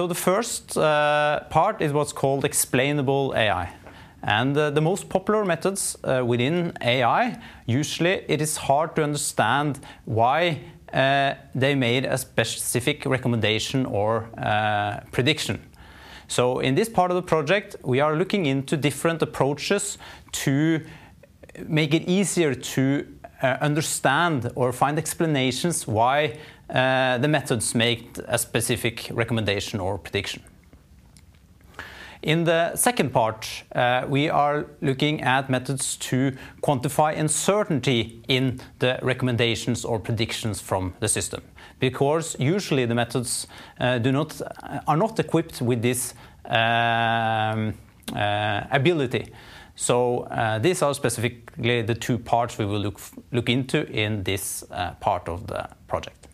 So the first uh, part is what's called explainable AI. And uh, the most popular methods uh, within AI, usually it is hard to understand why uh, they made a specific recommendation or uh, prediction. So in this part of the project, we are looking into different approaches to make it easier to understand or find explanations why uh, the methods make a specific recommendation or prediction. In the second part, uh, we are looking at methods to quantify uncertainty in the recommendations or predictions from the system. Because usually the methods uh, do not, are not equipped with this um, uh, ability. So uh, these are specifically the two parts we will look, look into in this uh, part of the project.